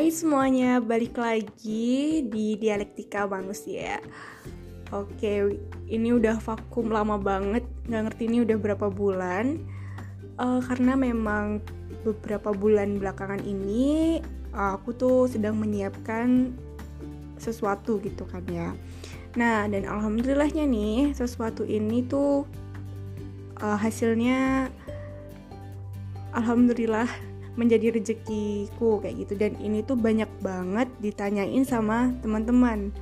Hai semuanya, balik lagi di Dialektika Manusia Oke, ini udah vakum lama banget. Gak ngerti ini udah berapa bulan. Uh, Karena memang beberapa bulan belakangan ini uh, Aku tuh sedang menyiapkan sesuatu gitu kan ya. Nah, dan alhamdulillahnya nih Sesuatu ini tuh uh, hasilnya Alhamdulillah menjadi rezekiku kayak gitu. Dan ini tuh banyak banget ditanyain sama teman-teman.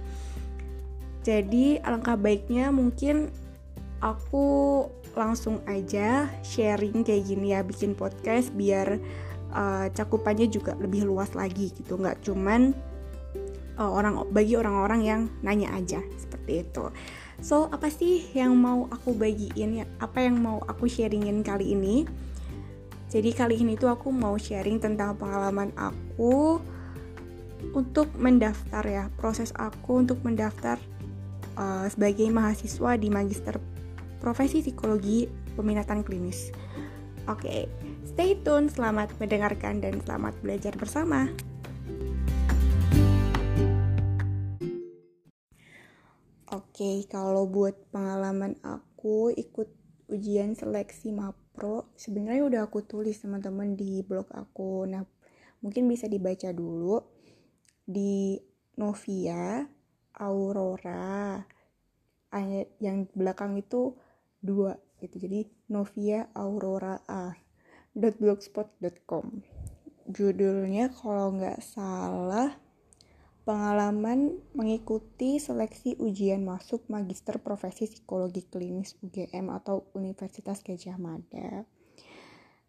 Jadi alangkah baiknya mungkin aku langsung aja sharing kayak gini ya bikin podcast biar uh, cakupannya juga lebih luas lagi gitu. Nggak cuman uh, orang bagi orang-orang yang nanya aja seperti itu. So apa sih yang mau aku bagiin ya? Apa yang mau aku sharingin kali ini jadi kali ini tuh aku mau sharing tentang pengalaman aku untuk mendaftar ya, proses aku untuk mendaftar uh, sebagai mahasiswa di Magister Profesi Psikologi Peminatan Klinis. Oke, okay, stay tune, selamat mendengarkan dan selamat belajar bersama. Oke, okay, kalau buat pengalaman aku ikut ujian seleksi MAPRO sebenarnya udah aku tulis teman-teman di blog aku. Nah, mungkin bisa dibaca dulu di Novia Aurora ayat yang belakang itu dua gitu. Jadi Novia Aurora A .blogspot.com judulnya kalau nggak salah pengalaman mengikuti seleksi ujian masuk Magister Profesi Psikologi Klinis UGM atau Universitas Gajah Mada.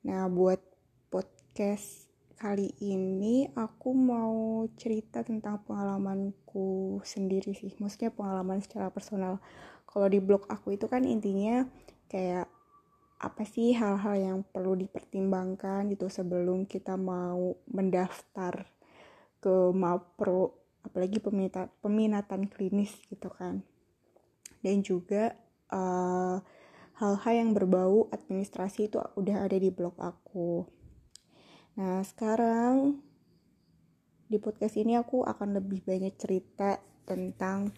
Nah, buat podcast kali ini aku mau cerita tentang pengalamanku sendiri sih. Maksudnya pengalaman secara personal. Kalau di blog aku itu kan intinya kayak apa sih hal-hal yang perlu dipertimbangkan gitu sebelum kita mau mendaftar ke Mapro apalagi peminat, peminatan klinis gitu kan. Dan juga eh, hal-hal yang berbau administrasi itu udah ada di blog aku. Nah sekarang di podcast ini aku akan lebih banyak cerita tentang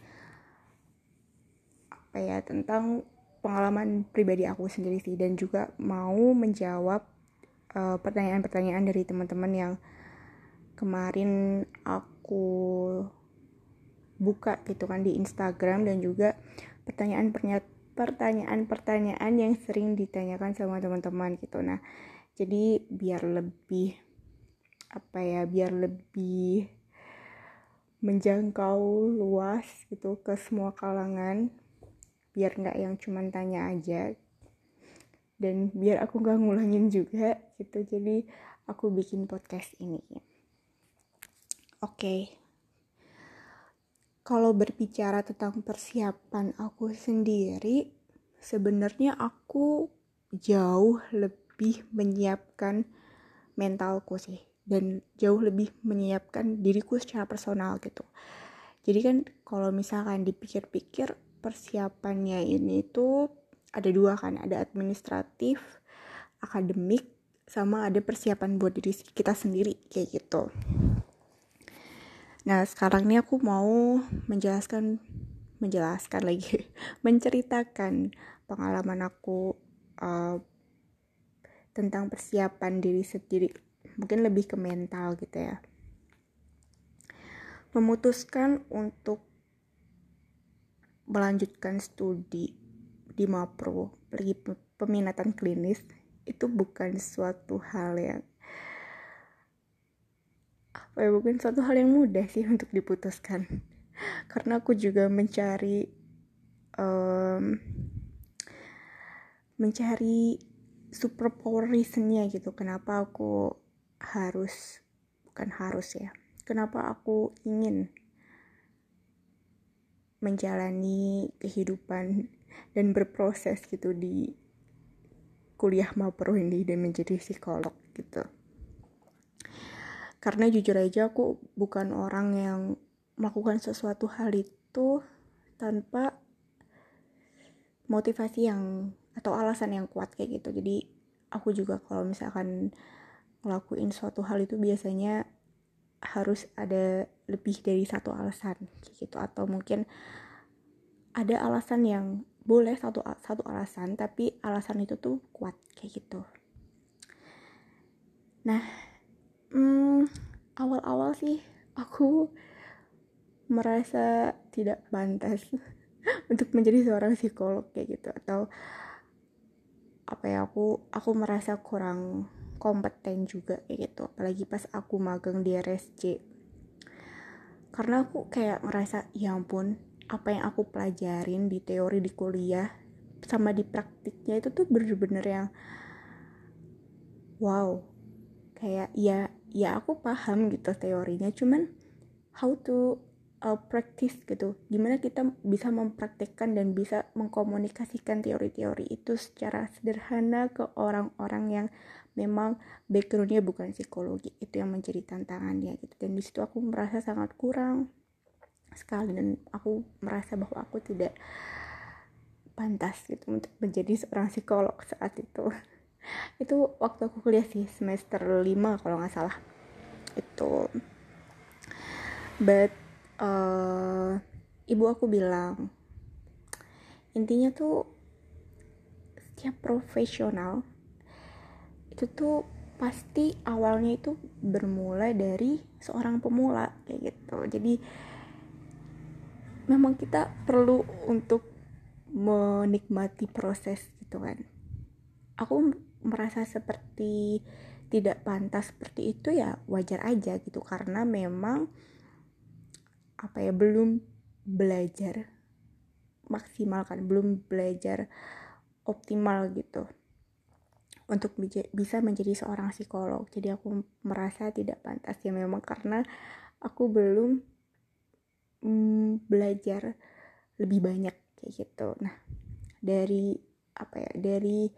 apa ya tentang pengalaman pribadi aku sendiri sih. Dan juga mau menjawab uh, pertanyaan-pertanyaan dari teman-teman yang kemarin aku buka gitu kan di Instagram dan juga pertanyaan pertanyaan-pertanyaan yang sering ditanyakan sama teman-teman gitu. Nah, jadi biar lebih apa ya, biar lebih menjangkau luas gitu ke semua kalangan biar nggak yang cuman tanya aja. Dan biar aku nggak ngulangin juga gitu. Jadi aku bikin podcast ini Oke. Okay. Kalau berbicara tentang persiapan aku sendiri, sebenarnya aku jauh lebih menyiapkan mentalku sih dan jauh lebih menyiapkan diriku secara personal gitu. Jadi kan kalau misalkan dipikir-pikir persiapannya ini tuh ada dua kan, ada administratif, akademik, sama ada persiapan buat diri kita sendiri kayak gitu. Nah, sekarang ini aku mau menjelaskan menjelaskan lagi, menceritakan pengalaman aku uh, tentang persiapan diri sendiri. Mungkin lebih ke mental gitu ya. Memutuskan untuk melanjutkan studi di Mapro, lagi peminatan klinis itu bukan suatu hal yang ya bukan suatu hal yang mudah sih untuk diputuskan. Karena aku juga mencari um, mencari super power reasonnya gitu. Kenapa aku harus bukan harus ya kenapa aku ingin menjalani kehidupan dan berproses gitu di kuliah mapro ini dan menjadi psikolog gitu karena jujur aja aku bukan orang yang melakukan sesuatu hal itu tanpa motivasi yang atau alasan yang kuat kayak gitu. Jadi aku juga kalau misalkan ngelakuin suatu hal itu biasanya harus ada lebih dari satu alasan gitu. Atau mungkin ada alasan yang boleh satu satu alasan tapi alasan itu tuh kuat kayak gitu. Nah hmm, awal-awal sih aku merasa tidak pantas untuk menjadi seorang psikolog kayak gitu atau apa ya aku aku merasa kurang kompeten juga kayak gitu apalagi pas aku magang di RSC karena aku kayak ngerasa ya ampun apa yang aku pelajarin di teori di kuliah sama di praktiknya itu tuh bener-bener yang wow kayak ya ya aku paham gitu teorinya. Cuman how to uh, practice gitu. Gimana kita bisa mempraktekkan dan bisa mengkomunikasikan teori-teori itu secara sederhana ke orang-orang yang memang backgroundnya bukan psikologi. Itu yang menjadi tantangannya gitu. Dan di situ aku merasa sangat kurang sekali. Dan aku merasa bahwa aku tidak pantas gitu untuk menjadi seorang psikolog saat itu itu waktu aku kuliah sih semester 5 kalau nggak salah. Itu. But uh, ibu aku bilang intinya tuh setiap profesional itu tuh pasti awalnya itu bermula dari seorang pemula kayak gitu. Jadi memang kita perlu untuk menikmati proses gitu kan. Aku merasa seperti tidak pantas seperti itu ya wajar aja gitu. Karena memang apa ya belum belajar maksimal kan belum belajar optimal gitu untuk bisa menjadi seorang psikolog. Jadi aku merasa tidak pantas ya memang karena aku belum mm, belajar lebih banyak kayak gitu. Nah dari apa ya dari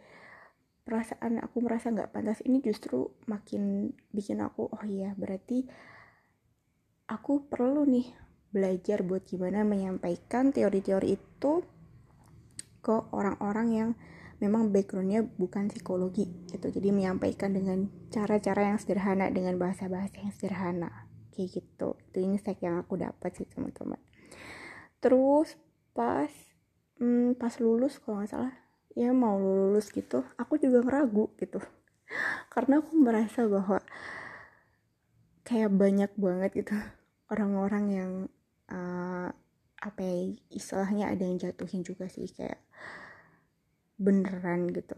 perasaan aku merasa nggak pantas ini justru makin bikin aku oh iya berarti aku perlu nih belajar buat gimana menyampaikan teori-teori itu ke orang-orang yang memang backgroundnya bukan psikologi gitu. Jadi menyampaikan dengan cara-cara yang sederhana dengan bahasa-bahasa yang sederhana kayak gitu. Itu insight yang aku dapat sih teman-teman. Terus pas hmm, pas lulus kalau nggak salah ya mau lulus gitu aku juga ngeragu gitu. Karena aku merasa bahwa kayak banyak banget gitu orang-orang yang uh, apa ya istilahnya ada yang jatuhin juga sih kayak beneran gitu.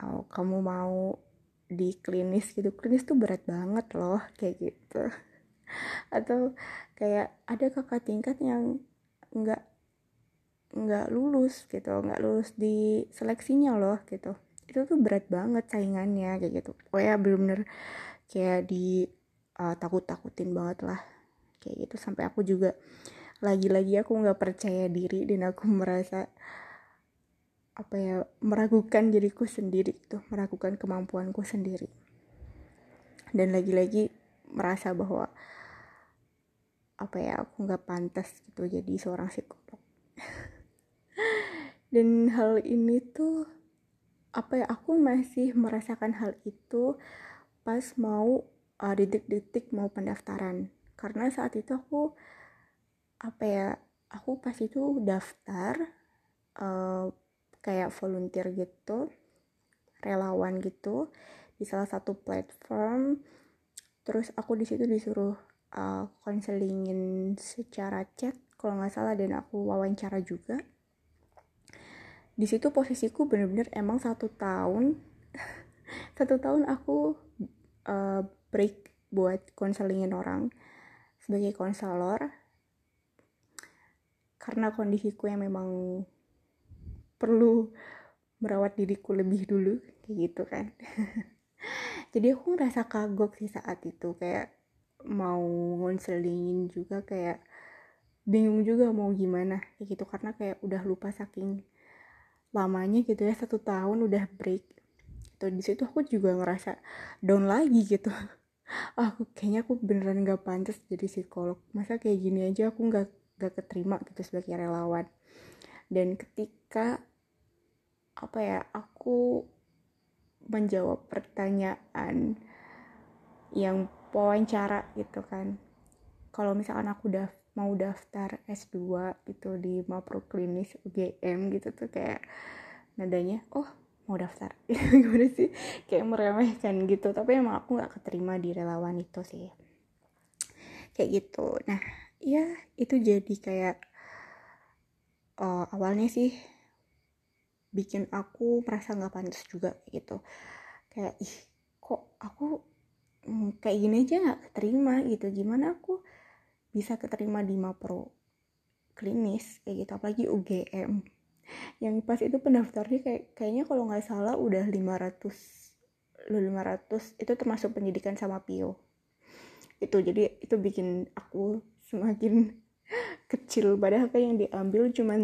Oh, kamu mau di klinis gitu klinis tuh berat banget loh kayak gitu. Atau kayak ada kakak tingkat yang nggak nggak lulus gitu nggak lulus di seleksinya loh gitu. Itu tuh berat banget saingannya kayak gitu. Oh ya bener-bener kayak di uh, takut-takutin banget lah kayak gitu. Sampai aku juga lagi-lagi aku nggak percaya diri dan aku merasa apa ya meragukan diriku sendiri tuh meragukan kemampuanku sendiri. Dan lagi-lagi merasa bahwa apa ya aku nggak pantas gitu jadi seorang psikolog dan hal ini tuh apa ya aku masih merasakan hal itu pas mau uh, detik-detik mau pendaftaran. Karena saat itu aku apa ya aku pas itu daftar uh, kayak volunteer gitu relawan gitu di salah satu platform. Terus aku di situ disuruh konselingin uh, secara chat kalau nggak salah dan aku wawancara juga di situ posisiku bener-bener emang satu tahun satu tahun aku uh, break buat konselingin orang sebagai konselor. Karena kondisiku yang memang perlu merawat diriku lebih dulu kayak gitu kan. Jadi aku ngerasa kagok sih saat itu kayak mau ngonselingin juga kayak bingung juga mau gimana kayak gitu. Karena kayak udah lupa saking lamanya gitu ya satu tahun udah break. Itu di situ aku juga ngerasa down lagi gitu. Aku kayaknya aku beneran gak pantas jadi psikolog. Masa kayak gini aja aku nggak gak keterima gitu sebagai relawan. Dan ketika apa ya aku menjawab pertanyaan yang wawancara gitu kan. Kalau misalkan aku udah mau daftar S2 gitu di Mapro Klinis UGM gitu tuh kayak nadanya oh mau daftar. Gimana sih? Kayak meremehkan gitu. Tapi emang aku nggak keterima di relawan itu sih. Kayak gitu. Nah ya itu jadi kayak uh, awalnya sih bikin aku merasa nggak pantas juga gitu. Kayak ih kok aku mm, kayak gini aja nggak keterima gitu. Gimana aku bisa keterima di Mapro klinis kayak gitu apalagi UGM yang pas itu pendaftarnya kayak kayaknya kalau nggak salah udah 500 lu 500 itu termasuk pendidikan sama PIO itu jadi itu bikin aku semakin kecil. Padahal kayak yang diambil cuman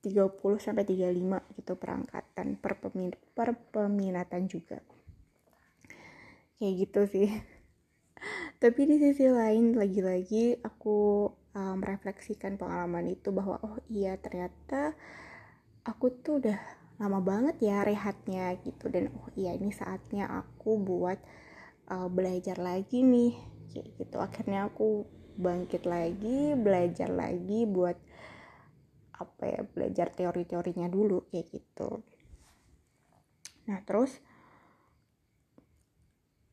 30 sampai 35 gitu perangkatan per, pemin per peminatan juga. Kayak gitu sih tapi di sisi lain lagi-lagi aku uh, merefleksikan pengalaman itu bahwa oh iya ternyata aku tuh udah lama banget ya rehatnya gitu. Dan oh iya ini saatnya aku buat uh, belajar lagi nih kayak gitu. Akhirnya aku bangkit lagi belajar lagi buat apa ya belajar teori-teorinya dulu kayak gitu. Nah terus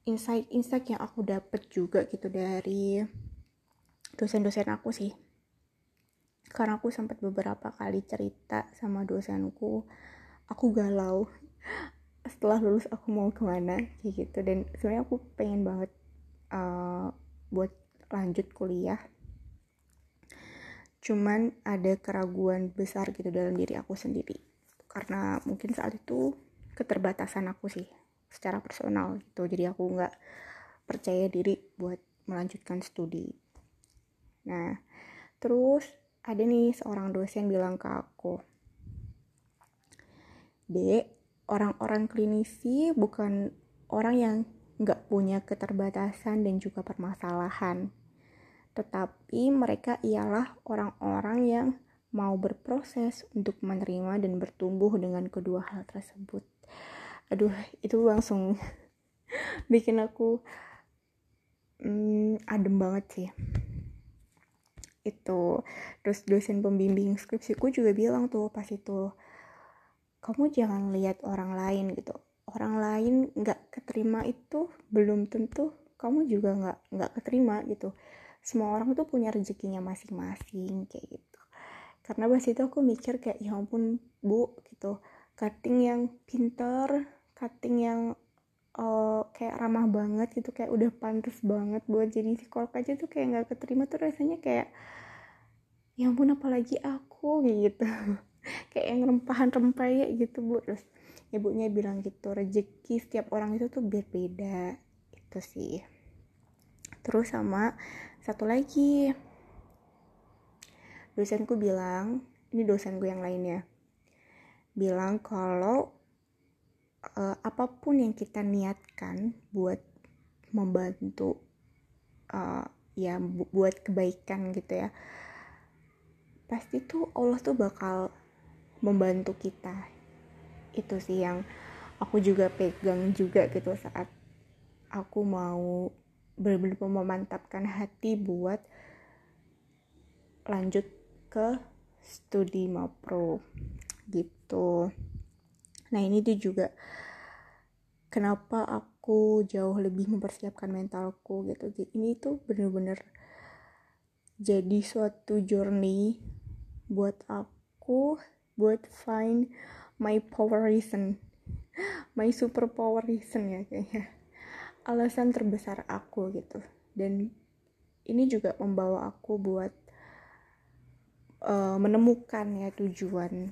insight-insight yang aku dapet juga gitu dari dosen-dosen aku sih. Karena aku sempat beberapa kali cerita sama dosenku aku galau setelah lulus aku mau ke mana kayak gitu. Dan sebenarnya aku pengen banget uh, buat lanjut kuliah. Cuman ada keraguan besar gitu dalam diri aku sendiri. Karena mungkin saat itu keterbatasan aku sih secara personal gitu. Jadi aku nggak percaya diri buat melanjutkan studi. Nah terus ada nih seorang dosen bilang ke aku Dek, orang-orang klinisi bukan orang yang nggak punya keterbatasan dan juga permasalahan. Tetapi mereka ialah orang-orang yang mau berproses untuk menerima dan bertumbuh dengan kedua hal tersebut aduh itu langsung bikin aku hmm, adem banget sih. Itu terus dosen pembimbing skripsiku juga bilang tuh pas itu kamu jangan lihat orang lain gitu. Orang lain nggak keterima itu belum tentu kamu juga nggak nggak keterima gitu. Semua orang tuh punya rezekinya masing-masing kayak gitu. Karena pas itu aku mikir kayak ya ampun bu gitu. Cutting yang pinter cutting yang uh, kayak ramah banget gitu kayak udah pantas banget buat jadi psikolog aja tuh kayak nggak keterima tuh rasanya kayak ya ampun apalagi aku gitu. Kayak yang rempahan rempah gitu bu. Terus ibunya bilang gitu rezeki setiap orang itu tuh berbeda gitu sih. Terus sama satu lagi. Dosenku bilang ini dosenku yang lainnya bilang kalau uh, apa pun yang kita niatkan buat membantu uh, ya bu buat kebaikan gitu ya pasti tuh Allah tuh bakal membantu kita. Itu sih yang aku juga pegang juga gitu saat aku mau benar-benar memantapkan hati buat lanjut ke studi mapro gitu nah ini tuh juga. Kenapa aku jauh lebih mempersiapkan mentalku gitu? Ini tuh bener-bener jadi suatu journey buat aku buat find my power reason. My super power reason ya kayaknya. Alasan terbesar aku gitu. Dan ini juga membawa aku buat uh, menemukan ya tujuan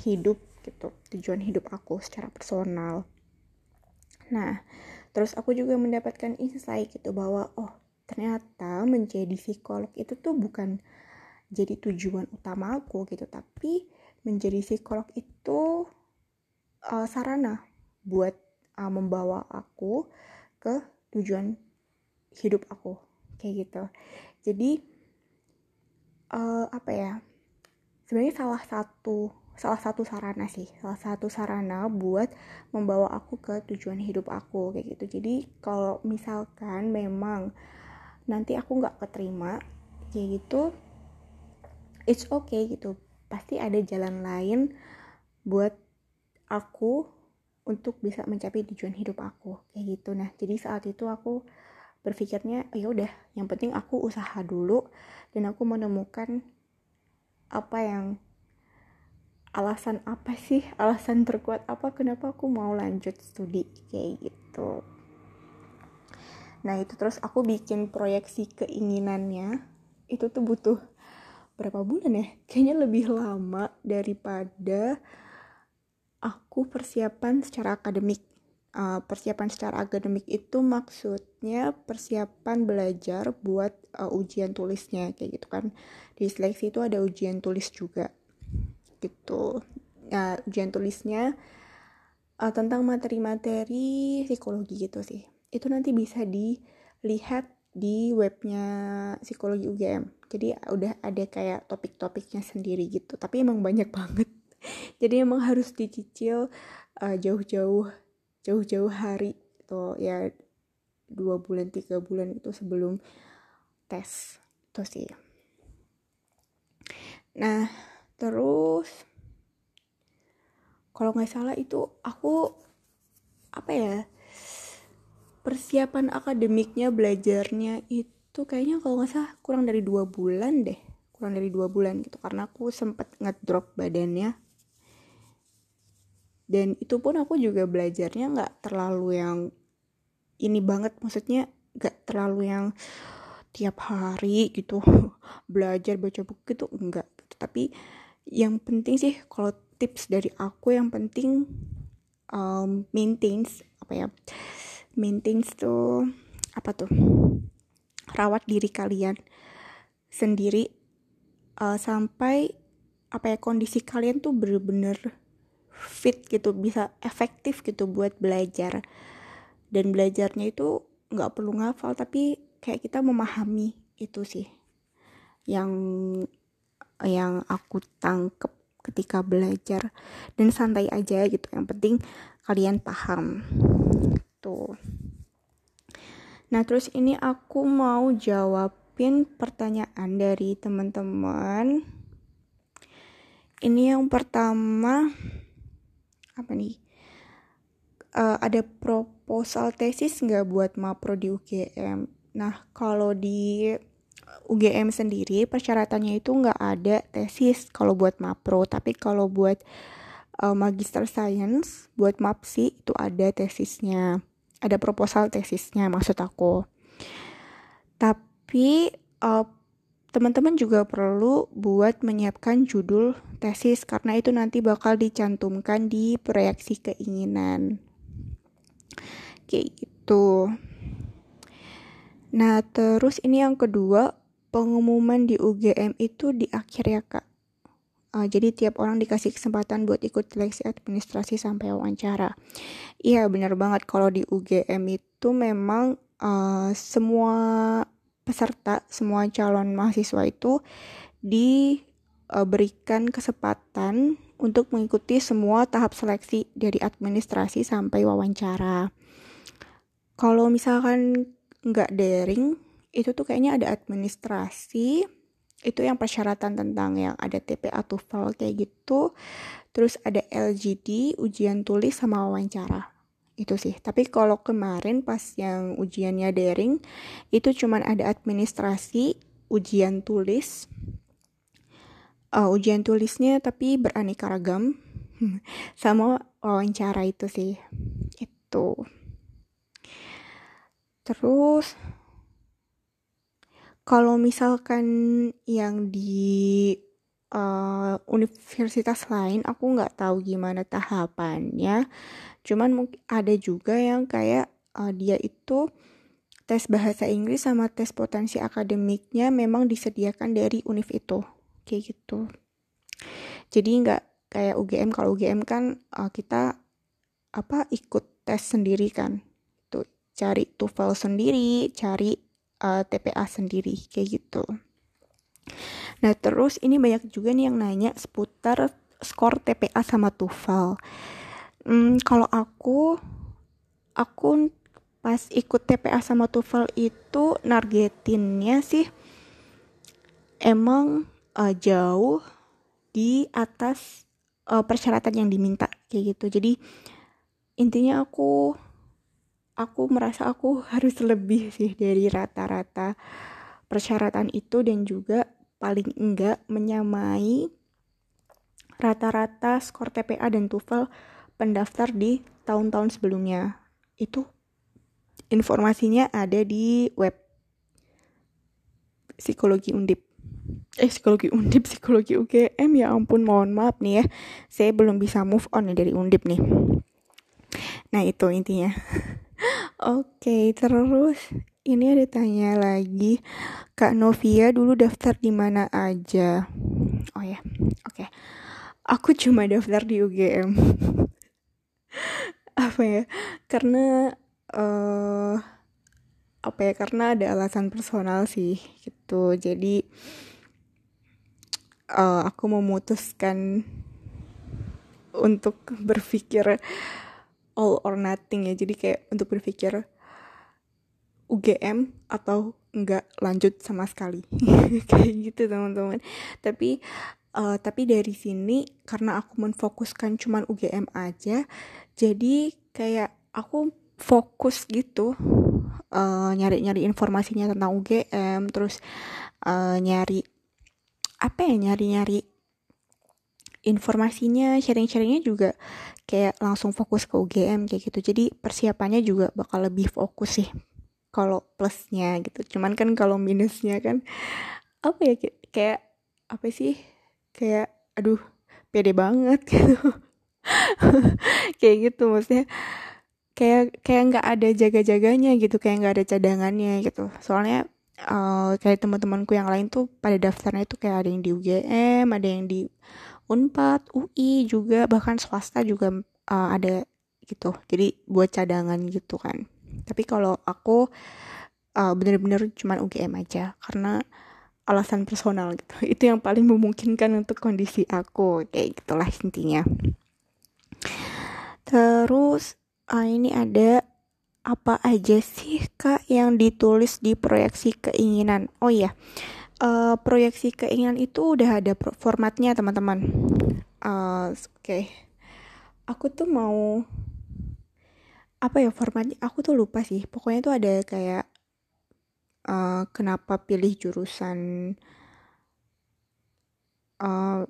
hidup gitu tujuan hidup aku secara personal. Nah terus aku juga mendapatkan insight gitu bahwa oh ternyata menjadi psikolog itu tuh bukan jadi tujuan utama aku gitu tapi menjadi psikolog itu uh, sarana buat uh, membawa aku ke tujuan hidup aku kayak gitu. Jadi uh, apa ya sebenarnya salah satu salah satu sarana sih salah satu sarana buat membawa aku ke tujuan hidup aku kayak gitu. Jadi kalau misalkan memang nanti aku nggak keterima kayak gitu it's okay gitu. Pasti ada jalan lain buat aku untuk bisa mencapai tujuan hidup aku kayak gitu. Nah jadi saat itu aku berpikirnya ya udah yang penting aku usaha dulu dan aku menemukan apa yang alasan apa sih? Alasan terkuat apa? Kenapa aku mau lanjut studi? Kayak gitu. Nah itu terus aku bikin proyeksi keinginannya. Itu tuh butuh berapa bulan ya? Kayaknya lebih lama daripada aku persiapan secara akademik. Uh, persiapan secara akademik itu maksudnya persiapan belajar buat uh, ujian tulisnya kayak gitu kan. Di seleksi itu ada ujian tulis juga gitu. Nah ujian tulisnya uh, tentang materi-materi psikologi gitu sih. Itu nanti bisa dilihat di webnya psikologi UGM jadi udah ada kayak topik-topiknya sendiri gitu. Tapi emang banyak banget. Jadi emang harus dicicil uh, jauh-jauh jauh-jauh hari atau ya dua bulan tiga bulan itu sebelum tes. Itu sih. Nah terus kalau nggak salah itu aku apa ya persiapan akademiknya belajarnya itu kayaknya kalau nggak salah kurang dari dua bulan deh kurang dari dua bulan gitu. Karena aku sempet ngedrop badannya. Dan itu pun aku juga belajarnya nggak terlalu yang ini banget. Maksudnya nggak terlalu yang tiap hari gitu belajar baca buku itu enggak gitu. tapi yang penting sih kalau tips dari aku yang penting um, maintenance apa ya maintenance tuh apa tuh rawat diri kalian sendiri uh, sampai apa ya kondisi kalian tuh bener-bener fit gitu bisa efektif gitu buat belajar. Dan belajarnya itu nggak perlu ngafal tapi kayak kita memahami itu sih yang yang aku tangkep ketika belajar. Dan santai aja gitu yang penting kalian paham. Tuh. Nah terus ini aku mau jawabin pertanyaan dari teman-teman. Ini yang pertama apa nih? Uh, ada proposal tesis nggak buat mapro di UGM nah kalau di UGM sendiri persyaratannya itu nggak ada tesis kalau buat mapro tapi kalau buat uh, magister science buat mapsi itu ada tesisnya ada proposal tesisnya maksud aku tapi uh, teman-teman juga perlu buat menyiapkan judul tesis karena itu nanti bakal dicantumkan di proyeksi keinginan. Kayak gitu. Nah, terus ini yang kedua, pengumuman di UGM itu di akhir ya, Kak. Uh, jadi tiap orang dikasih kesempatan buat ikut seleksi administrasi sampai wawancara. Iya, benar banget kalau di UGM itu memang uh, semua peserta, semua calon mahasiswa itu diberikan kesempatan untuk mengikuti semua tahap seleksi dari administrasi sampai wawancara. Kalau misalkan nggak daring, itu tuh kayaknya ada administrasi, itu yang persyaratan tentang yang ada TPA TOEFL kayak gitu. Terus ada LGD, ujian tulis sama wawancara. Itu sih. Tapi kalau kemarin pas yang ujiannya daring itu cuman ada administrasi ujian tulis. Uh, ujian tulisnya tapi beraneka ragam. Sama wawancara itu sih. Itu terus kalau misalkan yang di uh, universitas lain aku nggak tahu gimana tahapannya. Cuman mungkin ada juga yang kayak uh, dia itu tes bahasa Inggris sama tes potensi akademiknya memang disediakan dari univ itu. Kayak gitu. Jadi nggak kayak UGM kalau UGM kan uh, kita apa ikut tes sendiri kan cari TOEFL sendiri cari uh, TPA sendiri kayak gitu. Nah terus ini banyak juga nih yang nanya seputar skor TPA sama TOEFL. Hmm, kalau aku aku pas ikut TPA sama TOEFL itu nargetinnya sih emang uh, jauh di atas uh, persyaratan yang diminta kayak gitu. Jadi intinya aku aku merasa aku harus lebih sih dari rata-rata persyaratan itu dan juga paling enggak menyamai rata-rata skor TPA dan TOEFL pendaftar di tahun-tahun sebelumnya. Itu informasinya ada di web psikologi undip. Eh psikologi undip psikologi UGM ya ampun mohon maaf nih ya. Saya belum bisa move on dari undip nih. Nah itu intinya oke okay, terus ini ada tanya lagi. Kak Novia dulu daftar di mana aja? Oh ya oke. Okay. aku cuma daftar di UGM apa ya? Karena uh, apa ya? Karena ada alasan personal sih gitu. Jadi uh, aku memutuskan untuk berpikir all or nothing ya. Jadi kayak untuk berpikir UGM atau enggak lanjut sama sekali. Kayak gitu teman-teman. Tapi uh, tapi dari sini karena aku menfokuskan cuman UGM aja jadi kayak aku fokus gitu uh, nyari-nyari informasinya tentang UGM terus uh, nyari apa ya nyari-nyari informasinya sharing-sharingnya juga kayak langsung fokus ke UGM kayak gitu. Jadi persiapannya juga bakal lebih fokus sih kalau plusnya gitu. Cuman kan kalau minusnya kan apa ya kayak apa sih? Kayak aduh pede banget gitu. Kayak gitu maksudnya. Kayak kayak nggak ada jaga-jaganya gitu kayak nggak ada cadangannya gitu. Soalnya uh, kayak teman-temanku yang lain tuh pada daftarnya itu kayak ada yang di UGM ada yang di Unpad UI juga bahkan swasta juga uh, ada gitu. Jadi buat cadangan gitu kan. Tapi kalau aku uh, bener-bener cuma UGM aja. Karena alasan personal gitu. Itu yang paling memungkinkan untuk kondisi aku. Kayak gitulah intinya. Terus uh, ini ada apa aja sih kak yang ditulis di proyeksi keinginan? Oh iya uh, proyeksi keinginan itu udah ada formatnya teman-teman. Uh, oke. Okay. aku tuh mau apa ya formatnya? Aku tuh lupa sih. Pokoknya tuh ada kayak uh, kenapa pilih jurusan uh,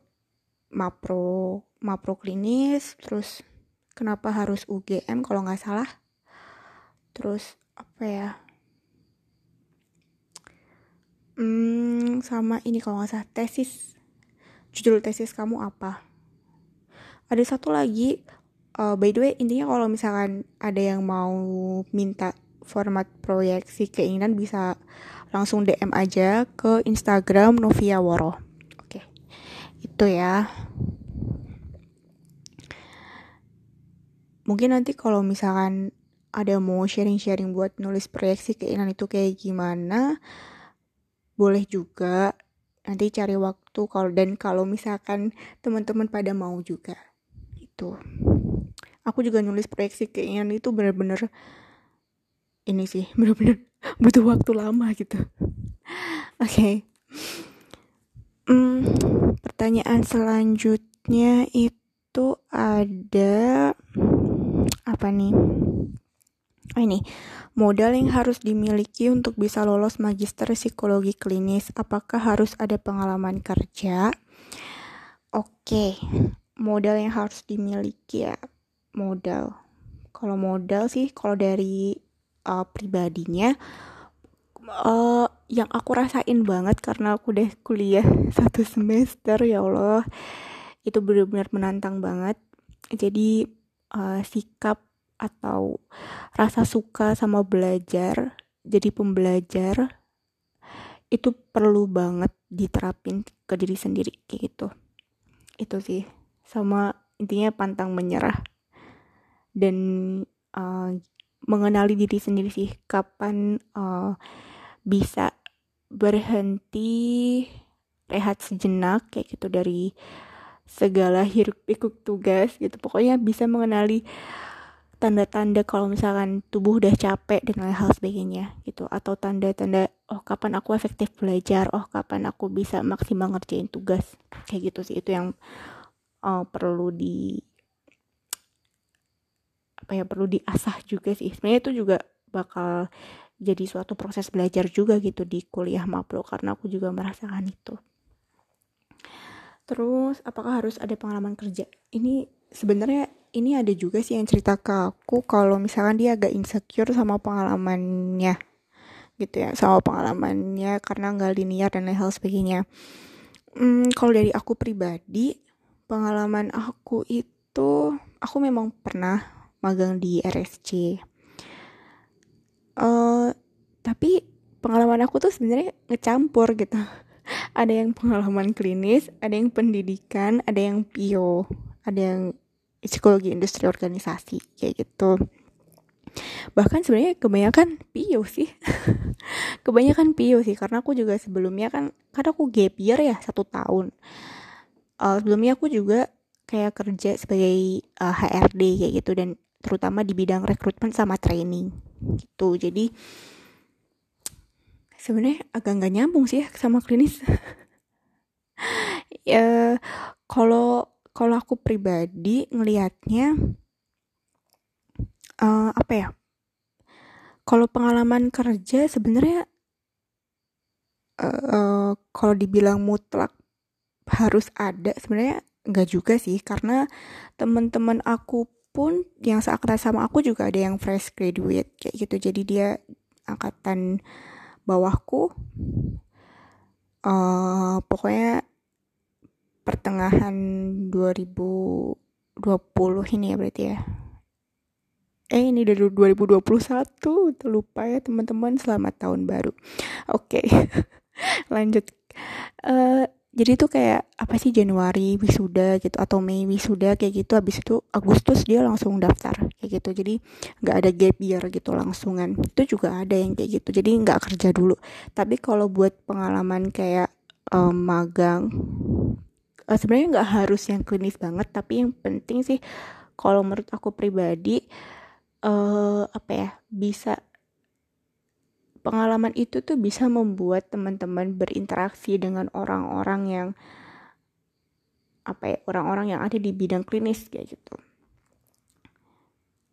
mapro mapro klinis terus kenapa harus UGM kalau nggak salah. Terus apa ya hmm, sama ini kalau nggak salah tesis. Judul tesis kamu apa? Ada satu lagi uh, by the way intinya kalau misalkan ada yang mau minta format proyeksi keinginan bisa langsung DM aja ke Instagram Novia Woro. Oke itu ya. Mungkin nanti kalau misalkan ada mau sharing-sharing buat nulis proyeksi keinginan itu kayak gimana boleh juga. Nanti cari waktu kalau dan kalau misalkan teman-teman pada mau juga. Itu aku juga nulis proyeksi keinginan itu bener-bener ini sih bener-bener butuh waktu lama gitu. Oke. Okay. hmm, pertanyaan selanjutnya itu ada apa nih ini. Modal yang harus dimiliki untuk bisa lolos magister psikologi klinis apakah harus ada pengalaman kerja? Oke. Modal yang harus dimiliki ya modal. Kalau modal sih kalau dari uh, pribadinya uh, yang aku rasain banget karena aku udah kuliah satu semester ya Allah. Itu benar-benar menantang banget. Jadi uh, sikap atau rasa suka sama belajar jadi pembelajar itu perlu banget diterapin ke diri sendiri kayak gitu. Itu sih sama intinya pantang menyerah. Dan uh, mengenali diri sendiri sih kapan uh, bisa berhenti rehat sejenak kayak gitu dari segala hiruk pikuk tugas gitu. Pokoknya bisa mengenali tanda-tanda kalau misalkan tubuh udah capek dan hal sebagainya gitu. Atau tanda-tanda oh kapan aku efektif belajar? Oh kapan aku bisa maksimal ngerjain tugas? Kayak gitu sih. Itu yang uh, perlu di apa ya perlu diasah juga sih. Sebenarnya itu juga bakal jadi suatu proses belajar juga gitu di kuliah mapro karena aku juga merasakan itu. Terus apakah harus ada pengalaman kerja? Ini sebenarnya ini ada juga sih yang cerita ke aku kalau misalkan dia agak insecure sama pengalamannya gitu ya sama pengalamannya karena nggak linear dan lain hal sebagainya. Hmm, kalau dari aku pribadi pengalaman aku itu aku memang pernah magang di RSC uh, tapi pengalaman aku tuh sebenarnya ngecampur gitu. Ada yang pengalaman klinis ada yang pendidikan ada yang pio ada yang psikologi industri organisasi kayak gitu. Bahkan sebenarnya kebanyakan pio sih. Kebanyakan pio sih karena aku juga sebelumnya kan karena aku gap year ya satu tahun. Uh, sebelumnya aku juga kayak kerja sebagai uh, eh, HRD kayak gitu dan terutama di bidang rekrutmen sama training gitu. Jadi sebenarnya agak nggak nyambung sih sama klinis. Ya kalau kalau aku pribadi ngelihatnya uh, apa ya? Kalau pengalaman kerja sebenarnya uh, kalau dibilang mutlak harus ada sebenarnya nggak juga sih. Karena teman-teman aku pun yang seangkatan sama aku juga ada yang fresh graduate kayak gitu. Jadi dia angkatan bawahku uh, pokoknya pertengahan 2020 ini ya berarti ya? Eh ini dari 2021 lupa ya teman-teman selamat tahun baru. Oke okay. lanjut. Uh, jadi itu kayak apa sih Januari wisuda gitu atau Mei wisuda kayak gitu habis itu Agustus dia langsung daftar kayak gitu. Jadi nggak ada gap year gitu langsungan. Itu juga ada yang kayak gitu jadi nggak kerja dulu. Tapi kalau buat pengalaman kayak um, magang uh, sebenarnya nggak harus yang klinis banget tapi yang penting sih kalau menurut aku pribadi uh, apa ya bisa pengalaman itu tuh bisa membuat teman-teman berinteraksi dengan orang-orang yang apa ya orang-orang yang ada di bidang klinis kayak gitu.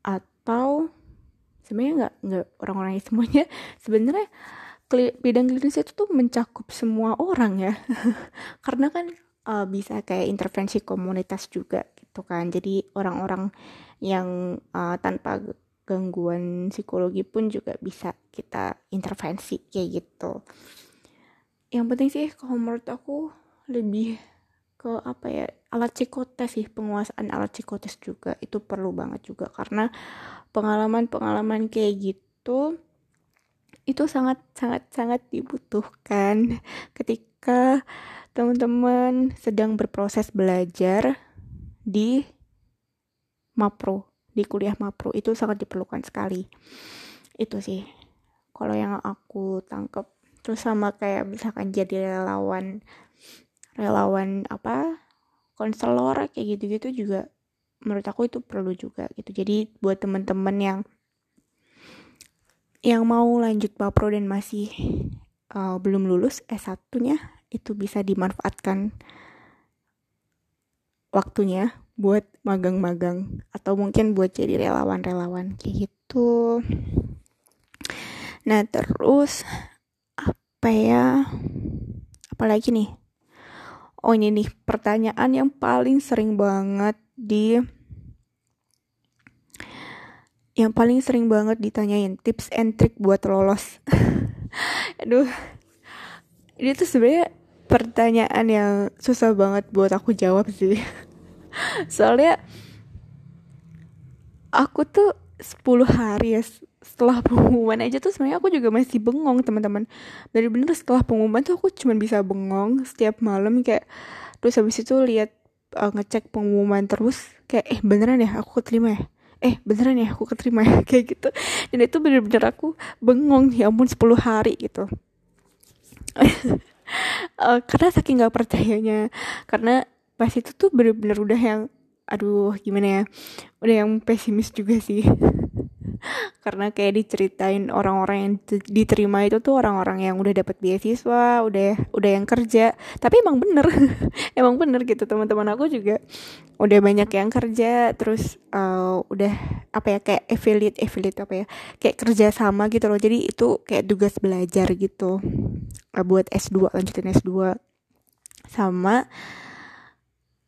Atau sebenarnya nggak nggak orang-orang semuanya sebenarnya bidang klinis itu tuh mencakup semua orang ya. Karena kan uh, bisa kayak intervensi komunitas juga gitu kan. Jadi orang-orang yang uh, tanpa gangguan psikologi pun juga bisa kita intervensi kayak gitu. Yang penting sih kalau menurut aku lebih ke apa ya alat psikotes sih penguasaan alat psikotes juga. Itu perlu banget juga karena pengalaman-pengalaman kayak gitu itu sangat sangat sangat dibutuhkan. Ketika teman-teman sedang berproses belajar di mapro di kuliah mapro. Itu sangat diperlukan sekali. Itu sih. Kalau yang aku tangkep terus sama kayak misalkan jadi relawan relawan apa konselor kayak gitu-gitu juga menurut aku itu perlu juga gitu. Jadi buat teman-teman yang yang mau lanjut mapro dan masih uh, belum lulus S1 nya itu bisa dimanfaatkan waktunya buat magang-magang atau mungkin buat jadi relawan-relawan kayak gitu. Nah, terus apa ya? Apalagi nih? Oh, ini nih pertanyaan yang paling sering banget di yang paling sering banget ditanyain tips and trick buat lolos. Aduh. Ini tuh sebenarnya pertanyaan yang susah banget buat aku jawab sih. Soalnya aku tuh 10 hari ya setelah pengumuman aja tuh sebenarnya aku juga masih bengong teman-teman. Dari bener setelah pengumuman tuh aku cuma bisa bengong setiap malam kayak terus habis itu lihat uh, ngecek pengumuman terus kayak eh beneran ya aku keterima ya? Eh beneran ya aku keterima ya? Kayak gitu. Dan itu bener-bener aku bengong ya ampun 10 hari gitu uh, karena saking gak percayanya karena pas itu tuh bener-bener udah yang aduh gimana ya udah yang pesimis juga sih. Karena kayak diceritain orang-orang yang diterima itu tuh orang-orang yang udah dapat beasiswa udah udah yang kerja. Tapi emang bener emang bener gitu. Teman-teman aku juga udah banyak yang kerja terus uh, udah apa ya kayak affiliate affiliate apa ya kayak kerja sama gitu loh. Jadi itu kayak tugas belajar gitu buat S2 lanjutin S2 sama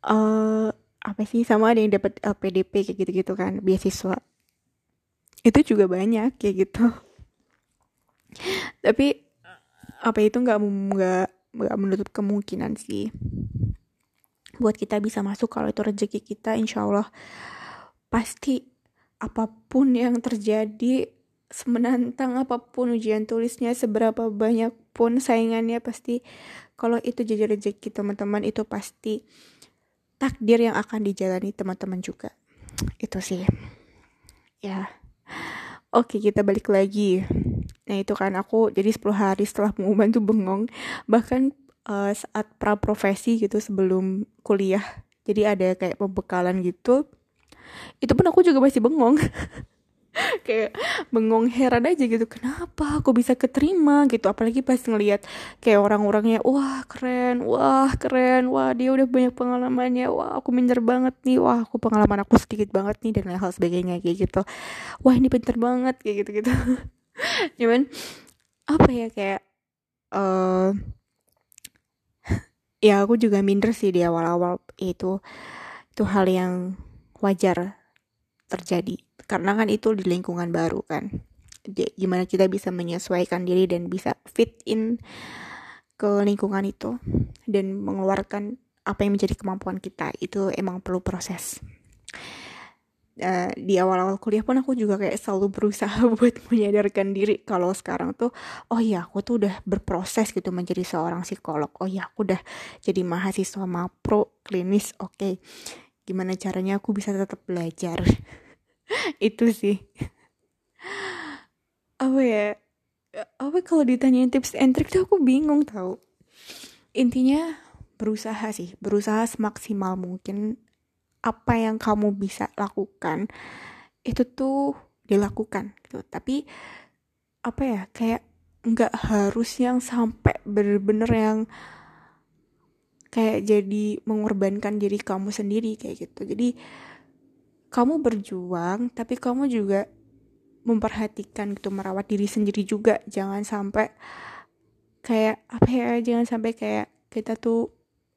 uh, apa sih sama ada yang dapat LPDP kayak gitu-gitu kan beasiswa. Itu juga banyak kayak gitu. Tapi apa itu nggak nggak nggak menutup kemungkinan sih. Buat kita bisa masuk kalau itu rezeki kita insya Allah pasti apa pun yang terjadi semenantang apa pun ujian tulisnya seberapa banyak pun saingannya pasti kalau itu jadi rezeki teman-teman itu pasti takdir yang akan dijalani teman-teman juga. Itu sih. Ya. Oke kita balik lagi. Nah itu kan aku jadi 10 hari setelah pengumuman tuh bengong. Bahkan uh, saat pra profesi gitu sebelum kuliah Jadi ada kayak pembekalan gitu Itu pun aku juga masih bengong kayak bengong heran aja gitu kenapa aku bisa keterima? Gitu. Apalagi pas ngelihat kayak orang-orangnya wah keren wah keren wah dia udah banyak pengalamannya wah aku minder banget nih wah aku pengalaman aku sedikit banget nih dan hal sebagainya kayak gitu. Wah ini pinter banget kayak gitu gitu cuman apa ya kayak uh, ya aku juga minder sih di awal-awal itu. Itu hal yang wajar terjadi karena kan itu di lingkungan baru kan. Gimana kita bisa menyesuaikan diri dan bisa fit in ke lingkungan itu dan mengeluarkan apa yang menjadi kemampuan kita. Itu emang perlu proses. Uh, di awal-awal kuliah pun aku juga kayak selalu berusaha buat menyadarkan diri kalau sekarang tuh oh iya aku tuh udah berproses gitu menjadi seorang psikolog. Oh iya aku udah jadi mahasiswa mapro klinis. Oke okay. gimana caranya aku bisa tetap belajar itu sih. Apa ya? Apa kalau ditanyain tips and trick tuh aku bingung tau. Intinya berusaha sih. Berusaha semaksimal mungkin apa yang kamu bisa lakukan itu tuh dilakukan gitu. Tapi apa ya? Kayak nggak harus yang sampai bener-bener yang kayak jadi mengorbankan diri kamu sendiri kayak gitu. Jadi kamu berjuang tapi kamu juga memperhatikan gitu merawat diri sendiri juga. Jangan sampai kayak apa ya jangan sampai kayak kita tuh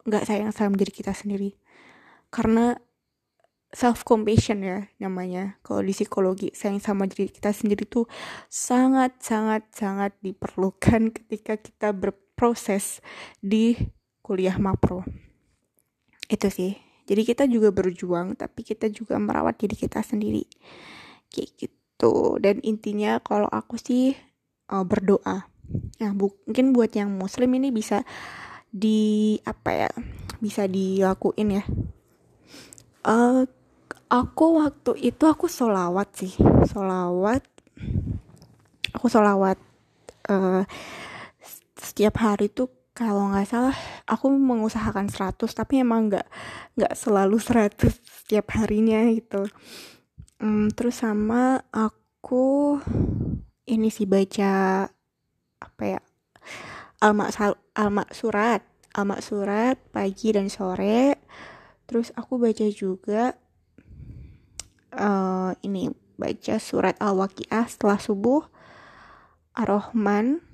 nggak sayang sama diri kita sendiri. Karena self compassion ya namanya. Kalau di psikologi sayang sama diri kita sendiri tuh sangat sangat sangat diperlukan ketika kita berproses di kuliah mapro itu sih jadi kita juga berjuang tapi kita juga merawat diri kita sendiri. Kayak gitu. Dan intinya kalau aku sih uh, berdoa. Nah bu mungkin buat yang muslim ini bisa di apa ya bisa dilakuin ya. Uh, aku waktu itu aku solawat sih. Solawat aku solawat uh, setiap hari tuh kalau nggak salah aku mengusahakan 100 tapi emang nggak nggak selalu 100 setiap harinya gitu. Um, terus sama aku ini sih baca apa ya alma alma surat. Alma surat pagi dan sore. Terus aku baca juga uh, ini baca surat al-waqiah setelah subuh. Ar-rahman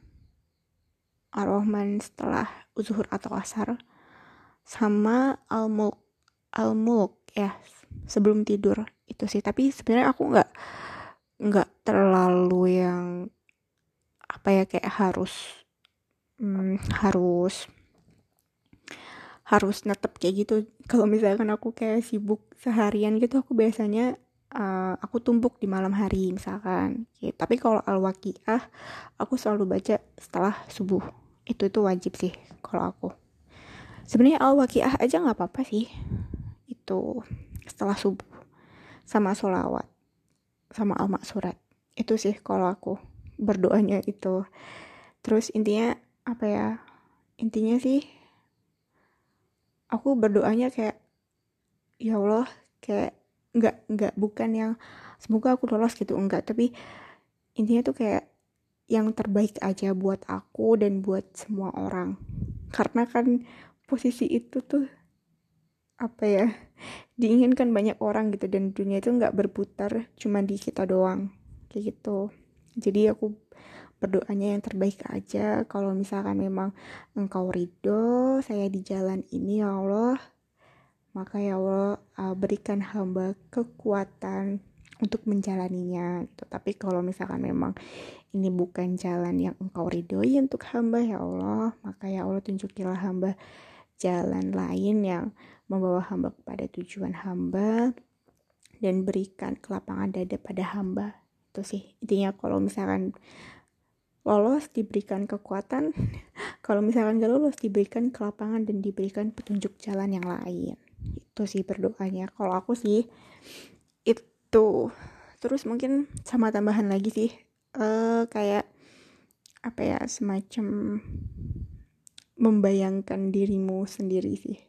Ar-Rahman setelah zuhur atau asar sama al-mulk al-mulk ya sebelum tidur itu sih. Tapi sebenarnya aku nggak nggak terlalu yang apa ya kayak harus hmm, harus harus netep kayak gitu. Kalau misalkan aku kayak sibuk seharian gitu aku biasanya uh, aku tumpuk di malam hari misalkan ya, tapi kalau al-waqiah aku selalu baca setelah subuh itu itu wajib sih kalau aku. Sebenarnya al waqiah aja nggak apa-apa sih. Itu setelah subuh sama solawat sama al maksurat itu sih kalau aku berdoanya itu. Terus intinya apa ya? Intinya sih aku berdoanya kayak ya Allah kayak nggak nggak bukan yang semoga aku lolos gitu. Enggak tapi intinya tuh kayak yang terbaik aja buat aku dan buat semua orang. Karena kan posisi itu tuh apa ya diinginkan banyak orang gitu dan dunia itu nggak berputar cuma di kita doang kayak gitu. Jadi aku berdoanya yang terbaik aja. Kalau misalkan memang engkau ridho saya di jalan ini ya Allah maka ya Allah uh, berikan hamba kekuatan untuk menjalaninya gitu. Tapi kalau misalkan memang ini bukan jalan yang engkau ridhoi untuk hamba ya Allah, maka ya Allah tunjukilah hamba jalan lain yang membawa hamba kepada tujuan hamba dan berikan kelapangan dada pada hamba. Itu sih intinya kalau misalkan lolos diberikan kekuatan, kalau misalkan gak lolos diberikan kelapangan dan diberikan petunjuk jalan yang lain itu sih berdoanya kalau aku sih itu terus mungkin sama tambahan lagi sih uh, kayak apa ya semacam membayangkan dirimu sendiri sih.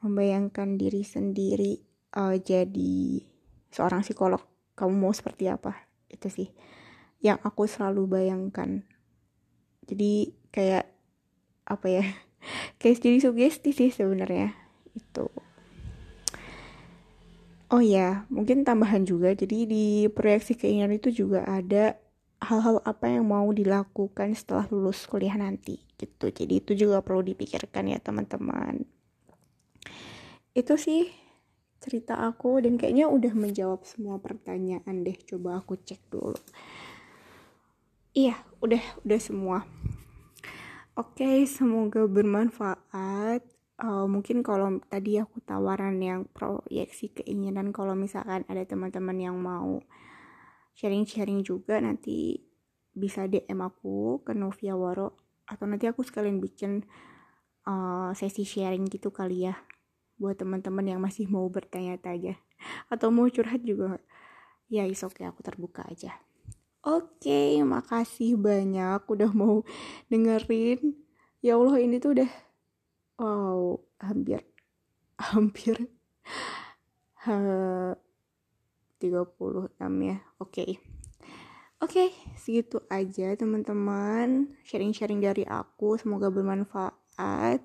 Membayangkan diri sendiri uh, jadi seorang psikolog kamu mau seperti apa? Itu sih yang aku selalu bayangkan. Jadi kayak apa ya kayak jadi sugesti sih sebenarnya itu oh ya mungkin tambahan juga. Jadi di proyeksi keinginan itu juga ada hal-hal apa yang mau dilakukan setelah lulus kuliah nanti gitu. Jadi itu juga perlu dipikirkan ya teman-teman. Itu sih cerita aku dan kayaknya udah menjawab semua pertanyaan deh. Coba aku cek dulu. Iya udah udah semua. Oke semoga bermanfaat uh, mungkin kalau tadi aku tawaran yang proyeksi keinginan kalau misalkan ada teman-teman yang mau sharing-sharing juga nanti bisa DM aku ke Novia Waro atau nanti aku sekalian bikin uh, sesi sharing gitu kali ya buat teman-teman yang masih mau bertanya-tanya. Atau mau curhat juga. Ya is oke okay, aku terbuka aja. Oke okay, makasih banyak udah mau dengerin. Ya Allah ini tuh udah wow hampir hampir ha, 36 ya oke okay. oke okay, segitu aja teman-teman sharing-sharing dari aku semoga bermanfaat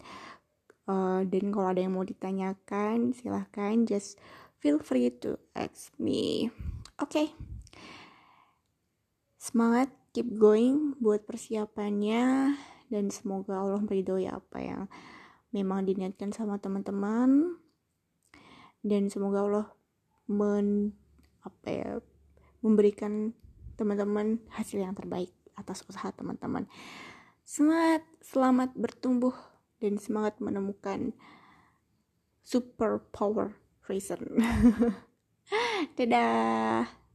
uh, dan kalau ada yang mau ditanyakan silahkan just feel free to ask me oke okay. semangat keep going buat persiapannya dan semoga Allah meridhoi apa yang memang diniatkan sama teman-teman. Dan semoga Allah men apa ya memberikan teman-teman hasil yang terbaik atas usaha teman-teman. Semangat selamat bertumbuh dan semangat menemukan super power reason. Dadah